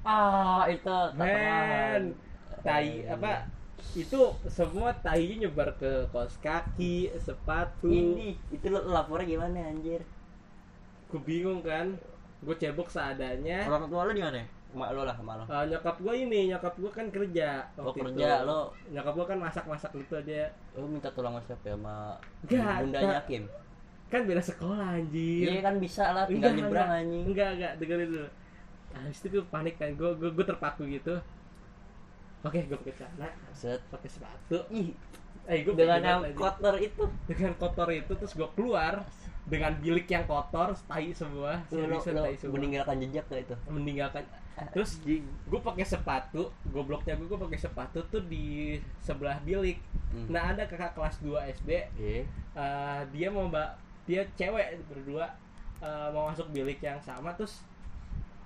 Ah, itu men tai Eh, apa itu semua tainya nyebar ke kaos kaki sepatu Ini, itu lo lapornya gimana anjir? gue bingung kan gue cebok seadanya Orang tua lo di mana? Mak lo lah, mak lo. Eh, nyokap gue ini nyokap gue kan kerja Lo waktu kerja, itu. lo nyokap gue kan masak masak gitu aja lo minta tolong sama siapa ya sama enggak. Hakim. kan beda sekolah anjir Iya kan bisa lah, tinggal nyebrang enggak, anjing. enggak enggak dengerin dulu nah, habis itu gue panik kan gue, gue terpaku gitu oke gue pakai celana. Set. pakai sepatu. Ih, eh gue dengan yang kotor itu. dengan kotor itu terus gue keluar dengan bilik yang kotor tai semua. Lo, tai semua. meninggalkan jejak gak itu? meninggalkan. Terus gue pakai sepatu gobloknya gue gue pakai sepatu tuh di sebelah bilik. Hmm. nah ada kakak kelas 2 SD Iya. eh, dia mau mbak dia cewek berdua. Eh, mau masuk bilik yang sama terus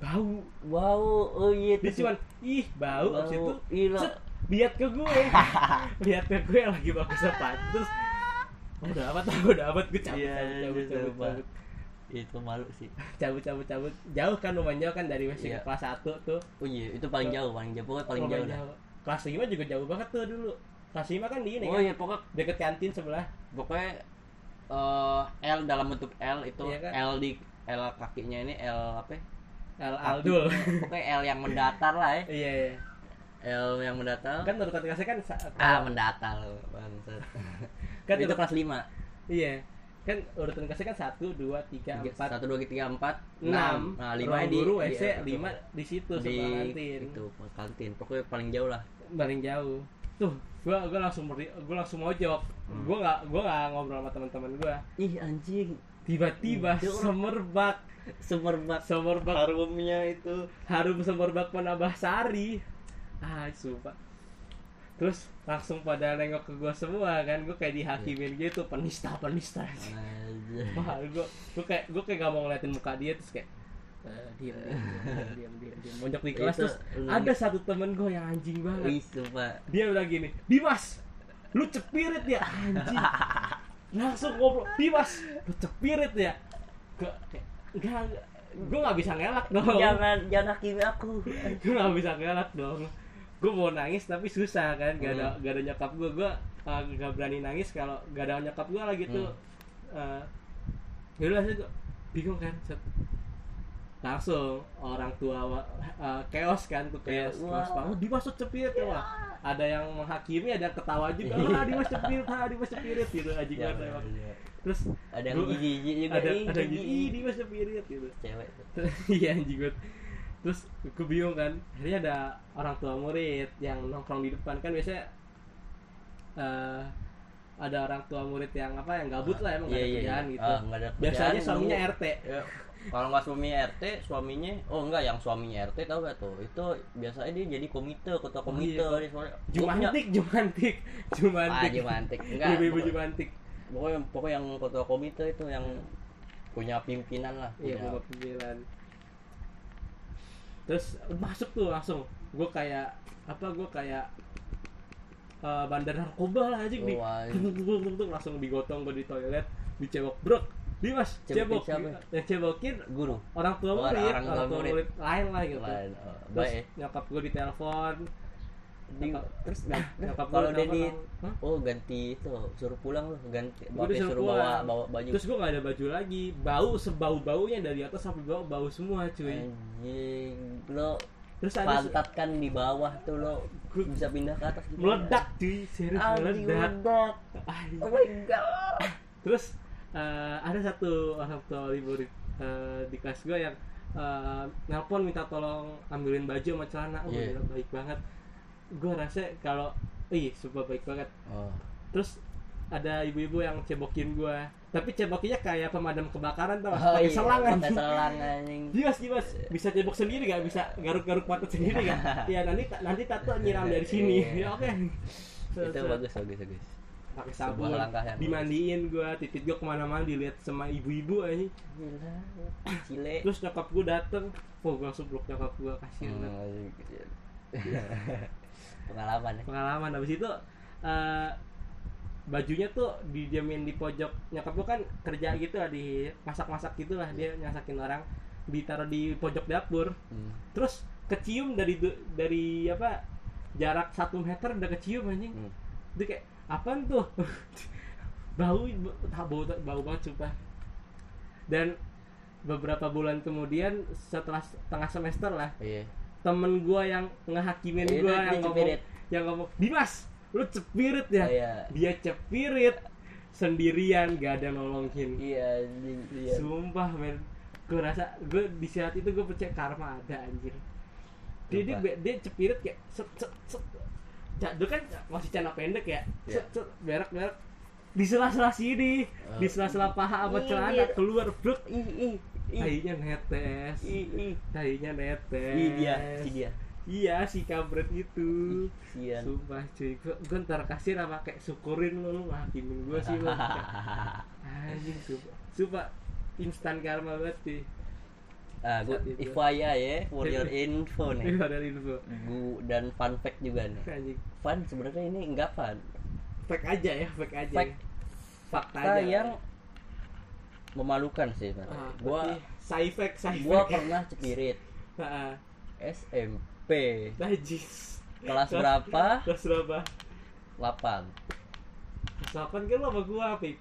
bau. Wow, oh iya dia cuman ih bau. Abis itu set, lihat ke gue. Lihat ke gue lagi pakai sepatu. Terus "Oh, udah amat udah amat. Gue cabut Iya, cabut cabut iya, cabut coba. cabut. Itu malu sih. cabut cabut cabut. Jauh kan lumayan jauh kan dari WC Iya. kelas 1 tuh. Oh iya, itu paling jauh, paling jauh. Pokoknya paling jauh dah. jauh. kelas 5 juga jauh banget tuh dulu. Kelas 5 kan di ini Oh kan? iya, pokoknya deket kantin sebelah. pokoknya eh, L dalam bentuk L itu Iya kan? L di L kakinya ini L apa? Kaki. Aldul Pokoknya L yang mendatar lah ya. iya iya. L yang mendatar. kan urutan kelasnya kan ah, mendatar bangsat. kan itu kelas 5. iya kan urutan kelasnya kan satu dua tiga empat 1 2 3 4 enam Nah, 5 ruang di guru di- WC lima di situ di kantin itu kantin. Pokoknya paling jauh lah. paling jauh tuh gua gua langsung gua langsung mojok Hmm. gua nggak gua nggak ngobrol sama teman-teman gua Ih anjing, tiba-tiba Hmm. semerbak. Semerbak. Semerbak. Harumnya itu. harum semerbak penambah sari. Ah sumpah. Terus langsung pada nengok ke gua semua kan gua kayak dihakimin gitu penista penista. Aja. Wah, gua gua kayak gua kayak gak mau ngeliatin muka dia terus kayak eh, diam diam diam diam Monjok di kelas terus ada satu temen gua yang anjing banget. Wih, sumpah. dia bilang gini Dimas lu cepirit ya anjing langsung ngobrol. Dimas lu cepirit ya. Ke kayak enggak enggak gue nggak bisa ngelak dong. Jangan jangan hakimi aku. gue nggak bisa ngelak dong. Gue mau nangis tapi susah kan gak ada gak ada nyokap gue gue uh, gak berani nangis kalau gak ada nyokap gue lagi tuh. Uh, yaudah sih gue bingung kan set. Langsung orang tua uh, chaos kan tuh chaos Wah. chaos banget dimasuk cepirit ya wah ada yang menghakimi ada yang ketawa juga ah dimas cepirit ah dimas cepirit gitu anjing Ya, ya. terus Ada yang gua- gigi-gigi juga. ada ada gigi. gini ih dimas cepirit gitu Cewek tuh. iya anjing banget terus gue bingung kan akhirnya ada orang tua murid yang nongkrong di depan kan biasanya eh, ada orang tua murid yang apa yang gabut lah emang Iya, ada iya, kerjaan iya. gitu nggak ada biasanya kerjaan, suaminya nunggu. RT kalau nggak suaminya RT suaminya oh enggak yang suaminya RT tau gak tuh? Itu biasanya dia jadi komite ketua Oh, komite. iya. soalnya. Gua punya- jumantik jumantik. Ah jumantik. Jumantik enggak pokoknya- jumantik. pokoknya pokoknya yang ketua komite itu yang punya pimpinan lah iya punya. pimpinan. Terus masuk tuh langsung. Gue kayak apa gue kayak eh, bandar narkoba lah aja Oh, tung, langsung digotong gue di toilet dicebok brok Dimas cebok siapa? yang cebokin guru orang tua murid orang orang, tua tua murid. murid. lain lah gitu lain oh, terus baik eh. nyokap gue ditelepon Di, terus nyokap kalau gua dia di "Hah?" oh ganti itu suruh pulang loh ganti Gua bapak disuruh suruh bawa pulang. bawa baju terus gue gak ada baju lagi bau sebau baunya dari atas sampai bawah bau semua cuy anjing lo terus ada pantat kan di bawah tuh lo bisa pindah ke atas gitu. meledak cuy serius meledak meledak oh my god terus eh, ada satu orang tua murid eh, di kelas gue yang eh, nelpon minta tolong ambilin baju sama celana oh Iya. gila, baik banget gue rasa kalau ih super baik banget oh terus ada ibu-ibu yang cebokin gue tapi cebokinnya kayak pemadam kebakaran tau Oh, pakai iya, selang pakai selang anjing bisa cebok sendiri gak? Bisa garuk-garuk patut sendiri gak? Iya, nanti nanti tato nyiram dari sini. Iya. Ya oke. Set, itu set. bagus bagus bagus Pakai sabun, dimandiin gua, titit gua ke mana-mana dilihat sama ibu-ibu aja. gila. Cile. Terus nyokap gua dateng, oh gua langsung peluk nyokap gua kasih Hmm, pengalaman ya? Pengalaman. Habis itu eh, bajunya tuh didiamin di pojok. Nyokap gua kan kerja gitu lah di masak-masak gitu lah dia nyasakin orang ditaruh di pojok dapur. Hmm. terus kecium dari dari apa jarak satu meter udah kecium anjing. Hmm. itu kayak apaan tuh? Bau bau bau, banget sumpah. Dan beberapa bulan kemudian setelah setengah semester lah iya. temen gua yang ngehakimin Iya, dia yang ngomong cepirit. yang ngomong Dimas lu cepirit ya? Iya. Dia cepirit sendirian gak ada nolongin. Iya iya. Sumpah men. Gue rasa Gue di saat itu gue percaya karma ada anjir. Dia, dia, Sumpah. dia cepirit kayak set set set Jadul kan masih celana pendek ya. Iya. Set set berak berak Di sela-sela sini Oh. Di sela-sela paha sama Ih, celana keluar Bruk. Ih ih ih. Tahinya netes. Ih ih. Tahinya netes. Ih dia si dia. Iya si kampret itu. Sian Sumpah cuy. Gue, gue ntar kasih apa kayak syukurin lu Lu ngakimin gue sih lu Anjing sumpah. Sumpah Instan karma banget sih ah gua Saat itu. Ifaya ya for your info nih. Ini ada info. Gu dan fun fact juga nih. Anjing fun sebenarnya ini enggak fun. Fake aja ya Fake aja Fact. Fakta fakta aja. yang memalukan sih ah, gua Sci fake Sci gua pernah cepirit Heeh. SMP Najis. Kelas berapa? Kelas berapa? 8 Kelas 8 kan lo sama gua Pik.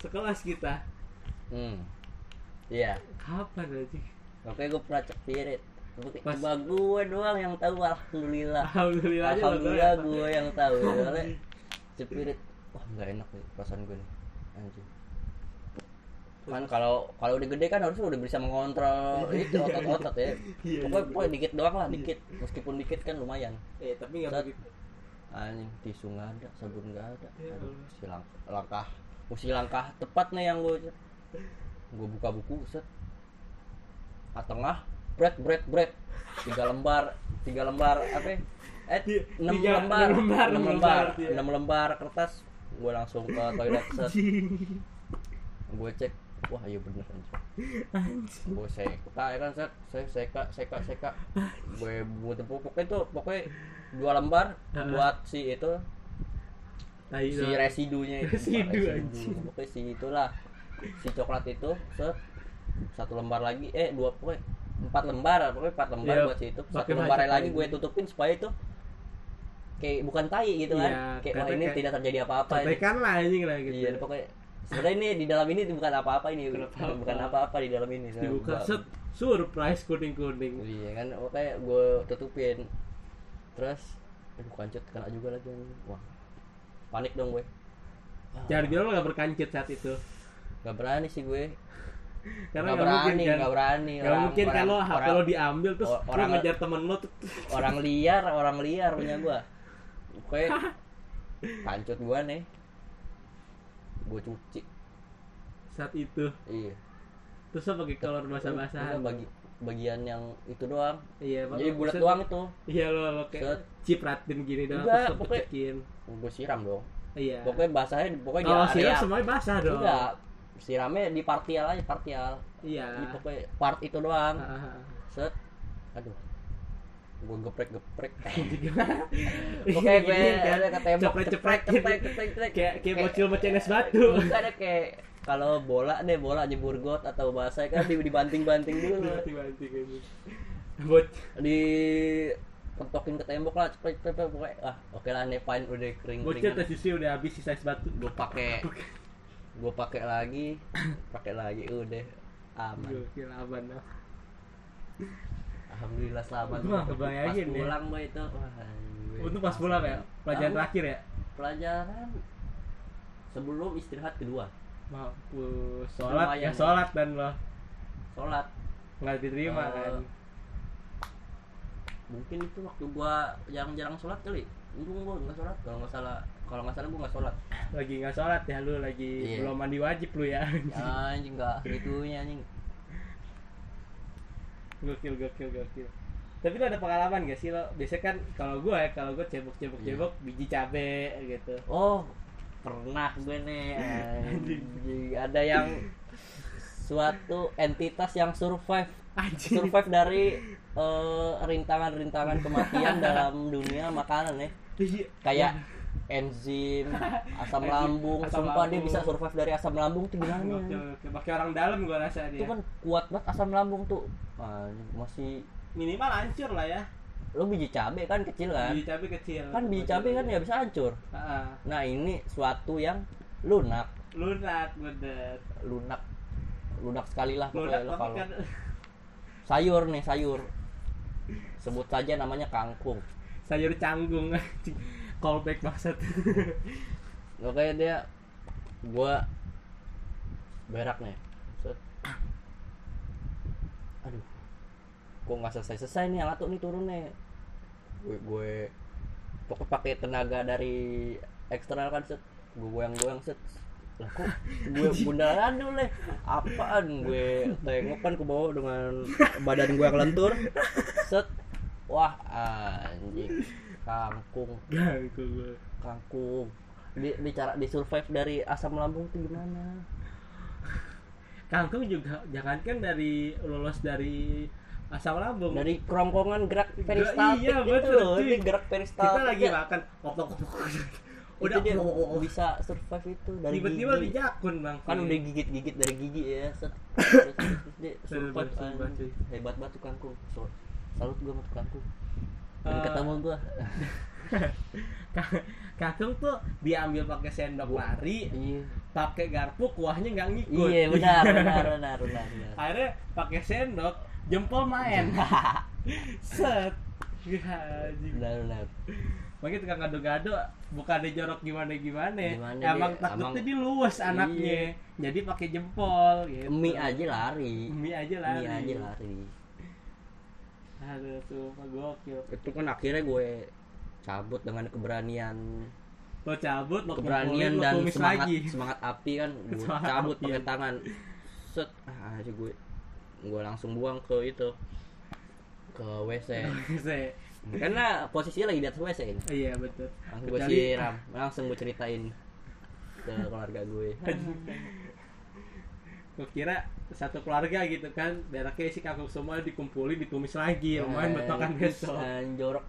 Sekelas kita. Hmm. Iya. Kapan anjing oke gua pernah cepirit. Oke, Pas- cuma gue doang yang tahu alhamdulillah. Alhamdulillah alhamdulillah gue yang tahu. Soalnya cepirit wah nggak enak nih perasaan gue nih. Anjing. Kan kalau kalau udah gede kan harusnya udah bisa mengontrol itu otot-otot ya. Iya, pokoknya, iya. pokoknya dikit doang lah dikit. Meskipun dikit kan lumayan. Eh tapi gak Set. begitu. anjing tisu nggak ada sabun nggak ada. Aduh, si langkah langkah mesti langkah tepat nih yang gue gue buka buku set tengah bread bread bread. Tiga lembar tiga lembar apa? Ya? eh Tiga- enam lembar. enam lembar, enam enam lembar lembar, iya. enam lembar kertas. Gue langsung ke toilet set. Gue cek wah iya bener Anjing. Gue seka ya kan set. Saya seka seka seka. Gue buat pokoknya itu pokoknya dua lembar buat si itu. Si residunya itu. Residu, Residu. pokoknya si itulah. Si coklat itu set satu lembar lagi eh dua pokoknya empat lembar pokoknya empat lembar Iya, buat si itu. Satu lembar lagi gue tutupin supaya itu kayak bukan tai gitu kan. Iya, kayak wah ini kayak tidak terjadi apa-apa ini. Contekan lah anjing lah gitu. Iya pokoknya sebenarnya ini di dalam ini bukan apa-apa ini. Bukan apa-apa. bukan apa-apa di dalam ini. Dibuka set Surprise kuning-kuning. Iya kan oke gue tutupin. Terus aduh kancut kena juga lagi wah panik dong gue. Jangan bilang lo gak berkancut saat itu. Gak berani sih gue Karena Nggak gak mungkin berani kan. nggak berani Gak Orang- mungkin kan lo HP lo diambil terus orang- ngejar temen lo tuh orang liar orang liar punya gue oke. Kancut gua nih. Gua cuci. Saat itu. Iya. Terus lo pakai kolor basah-basahan? Udah bagi bagian yang itu doang. Iya Pak. jadi bulat doang itu. Iya lo lo kayak cipratin gini doang terus lo pokoknya- gua siram dong. Iya. Pokoknya basahnya pokoknya kalau di siram area semuanya basah dong. Enggak siramnya di partial aja partial. Iya. Jadi pokoknya part itu doang. Ah. set. Aduh. Gue geprek geprek pokoknya gue ada ke tembok ceprek-ceprek ceprek ceprek ceprek kayak kayak bocil bocil es batu. Ada kayak kalau bola deh bola jebur got atau basah kan di dibanting-banting dulu. Banting-banting ini. Bot. Di pentokin ke tembok lah cepet cepet pokoknya. Ah oke lah nih fine udah kering bocil tes susi udah habis sisa es batu. Gue pakai gue pakai lagi pakai lagi udah aman. Gokil aman lah. alhamdulillah selamat. Nggak kebayangin pas pulang gue itu. Wah, gue Untung pas pulang ya, pelajaran terakhir ya. pelajaran sebelum istirahat kedua. Mampus, sholat ya sholat dan lo. Sholat. Nggak diterima Eh, kan. mungkin itu waktu gua jarang-jarang sholat kali. Untung gua nggak sholat kalau nggak salah kalau nggak salah gua nggak sholat Lagi nggak sholat ya lu lagi Iya. belum mandi wajib lu ya. ya, anjing nggak gitunya anjing gokil gokil gokil. Tapi lo ada pengalaman gak sih lo? Biasanya kan kalau gue ya, kalau gue cebok cebok Iya. cebok biji cabe gitu. oh pernah gue nih anjing ada yang suatu entitas yang survive Anjing. survive dari eh, rintangan-rintangan kematian dalam dunia makanan ya Iya. kayak enzim asam lambung asam sumpah dia lambung. bisa survive dari asam lambung tuh gimana. Pakai orang dalam gue rasa dia. itu kan kuat banget asam lambung tuh Ah, masih minimal hancur lah ya. lo biji cabe kan kecil kan Biji cabe kecil. kan biji cabe kan ya bisa hancur Heeh. nah ini suatu yang lunak Lunak bener. lunak lunak sekali lah Lunak pokoknya kalau kan sayur nih sayur sebut saja namanya kangkung sayur canggung. Callback maksud. Oke dia gua berak nih. Set. aduh. Kok nggak selesai selesai nih yang satu nih turun nih. Gue gue pokok pakai tenaga dari eksternal kan set. Gue goyang goyang set. Lah kok gue bundaran dulu nih? Apaan gue tengok kan ke bawah dengan badan gue yang lentur? Set. Wah anjing kangkung. Gak gue. kangkung. Di, di cara di survive dari asam lambung tuh gimana? Kangkung juga jangankan dari lolos dari asam lambung. dari kerongkongan gerak peristaltik iya, gitu betul, loh cuy. ini gerak peristaltik kita lagi ya. makan kopok udah dia bisa survive itu dari tiba-tiba gigi. di jakun bang. Kan udah gigit gigit dari gigi ya set. Terus- terus dia survive Hebat, banget tuh kangkung. Salut gua sama kangkung Eh, ketemu gua Ka- Kangkung tuh diambil pakai sendok lari, iya pakai garpu kuahnya nggak ngikut. iya benar benar benar benar, benar. Akhirnya pakai sendok, jempol main. Set. Ya, anjing. benar benar Makanya tukang gado-gado bukan jorok gimana gimana. Gimana Emang dia- takutnya emang- dia luwes anaknya. Jadi pakai jempol gitu. mie aja lari Mie aja lari. mie aja lari Aduh, sumpah gokil. itu kan akhirnya gue cabut dengan keberanian. Lo cabut, lo keberanian kumpulin, lo dan tumis semangat lagi. semangat api kan. Gue Semangat cabut api, pakai ya. tangan. Set. Ah aja gue gue langsung buang ke itu ke wc Se- karena posisinya lagi di atas wc ini. Iya betul. langsung gue siram. Langsung gue ceritain ke keluarga Gue kira satu keluarga gitu kan. Beraknya si kangkung semua dikumpulin ditumis lagi lumayan buat makan besok. Dan jorok.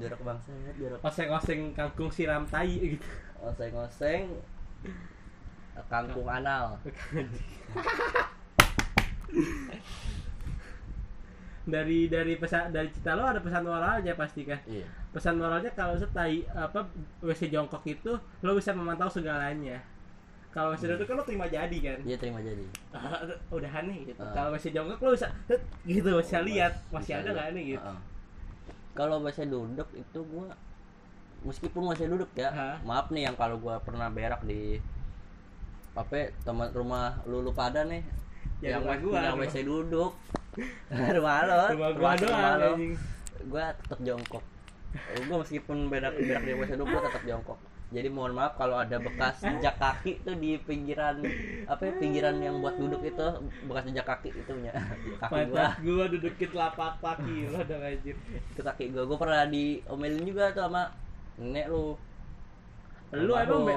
Jorok bangsa jorok. Oseng-oseng kangkung siram tai gitu. Oseng-oseng kangkung anal. Dari dari pesan dari cerita lo ada pesan moralnya pasti kan? Iya. Pesan moralnya kalau setai apa WC jongkok itu lo bisa memantau segalanya kalau WC duduk kan lo terima jadi kan iya terima jadi Ah, udah aneh gitu Ah. kalau WC jongkok lo bisa gitu bisa lihat masih ada nggak nih gitu Heeh. kalau bahasa duduk itu gua meskipun masih duduk ya Hah? maaf nih yang kalau gua pernah berak di apa teman rumah lulu pada nih Ya, yang gua, yang WC duduk rumah lo rumah gua doang rumah lo. anjing. gua tetap jongkok gue meskipun berak berak di WC gue tetap jongkok jadi mohon maaf kalau ada bekas jejak kaki tuh di pinggiran apa ya, pinggiran yang buat duduk itu bekas jejak kaki itu punya kaki gua Pantat gua. dudukin telapak kaki lo udah anjir. itu kaki gua. Gua pernah diomelin juga tuh sama nenek lu. Lu emang be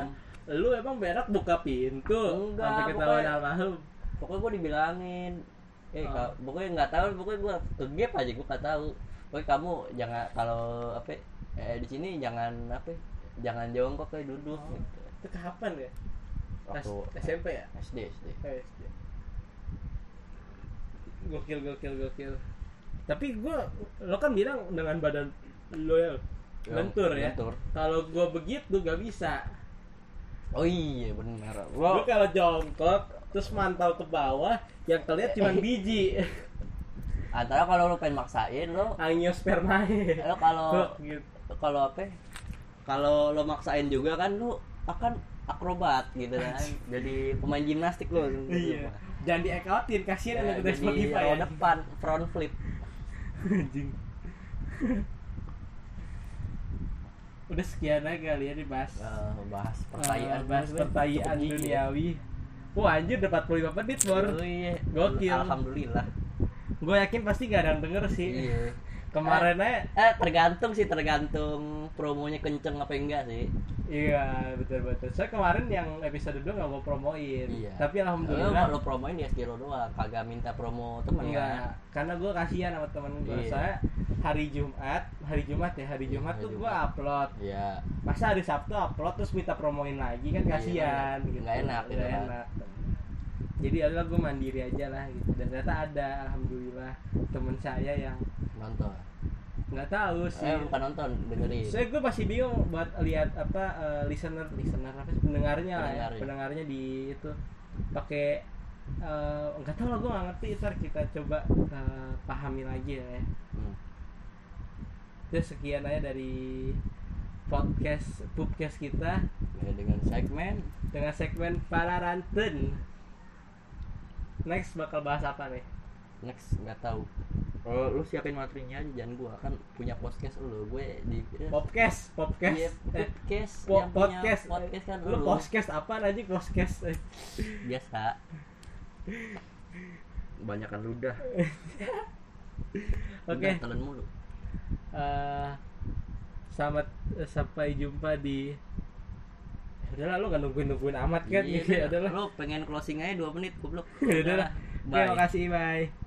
lu emang berak buka pintu. Enggak, sampai ketahuan pokoknya- almarhum. pokoknya gua dibilangin. Eh Oh. ka- pokoknya nggak tahu pokoknya gua kegep aja gua nggak tahu. Pokoknya kamu jangan kalau apa ya, eh di sini jangan apa ya, jangan jongkok kayak duduk Oh. gitu. Itu kapan ya? Waktu SMP ya? SD SD Eh, SD. Gokil gokil gokil. Tapi gua lo kan bilang dengan badan lo ya lentur ya. Kalau gua begitu gak bisa. oh iya benar Gua lo kalau jongkok terus mantau ke bawah yang terlihat cuma biji antara kalau lo pengen maksain lo angiospermae. lo kalau gitu. kalau apa ya, kalau lo maksain juga kan lo akan akrobat gitu kan jadi pemain gimnastik lo Iya. Jangan diekautin, kasihan ya, yang jadi Spotify ya. depan front flip Anjing. Udah sekian aja kali ya dibahas. Eh, bahas Eh, pertanyaan bahas pertanyaan duniawi. Wah anjir udah 45 menit bor. Oh, iya. Gokil. alhamdulillah Gue yakin pasti gak ada yang denger sih. iya Kemarin aja eh tergantung sih tergantung promonya kenceng apa enggak sih Iya betul betul. Saya kemarin yang episode 2 nggak mau promoin. iya Tapi lo alhamdulillah lo promoin ya Skiro doang kagak minta promo temen enggak. kan Karena gue kasihan sama temen gue. Iya. Saya hari Jumat, hari Jumat ya hari Iya, Jumat hari tuh gue upload. Iya Masa hari Sabtu upload terus minta promoin lagi kan Iya, kasihan nggak- gitu. nggak enak gitu kan. enak. Jadi adalah gue mandiri aja lah gitu. Dan ternyata ada alhamdulillah temen saya yang nonton nggak tahu sih. eh bukan nonton dengerin Saya gue masih bingung buat lihat apa eh, listener listener apa sih pendengarnya lah ya, Pendengarnya. di itu pakai eh, nggak tahu lah gue nggak ngerti ntar kita coba eh, pahami lagi ya. Hmm. Terus sekian aja dari podcast podcast kita Ya, dengan segmen dengan segmen para rantun. Next bakal bahas apa nih? next nggak tahu oh, lu siapin materinya aja jangan gua kan punya podcast lu gue di Podcast, podcast. Iya, Eh, podcast po- yang punya podcast. podcast kan Lu podcast apa aja podcast? Eh, biasa banyakan ludah Oke. Udah, telan mulu eh selamat eh, sampai jumpa di Ya udahlah lu gak nungguin nungguin amat kan? Iya, ya udah. udahlah. Lu pengen closing aja 2 menit goblok. Ya udahlah. Oke bye. makasih bye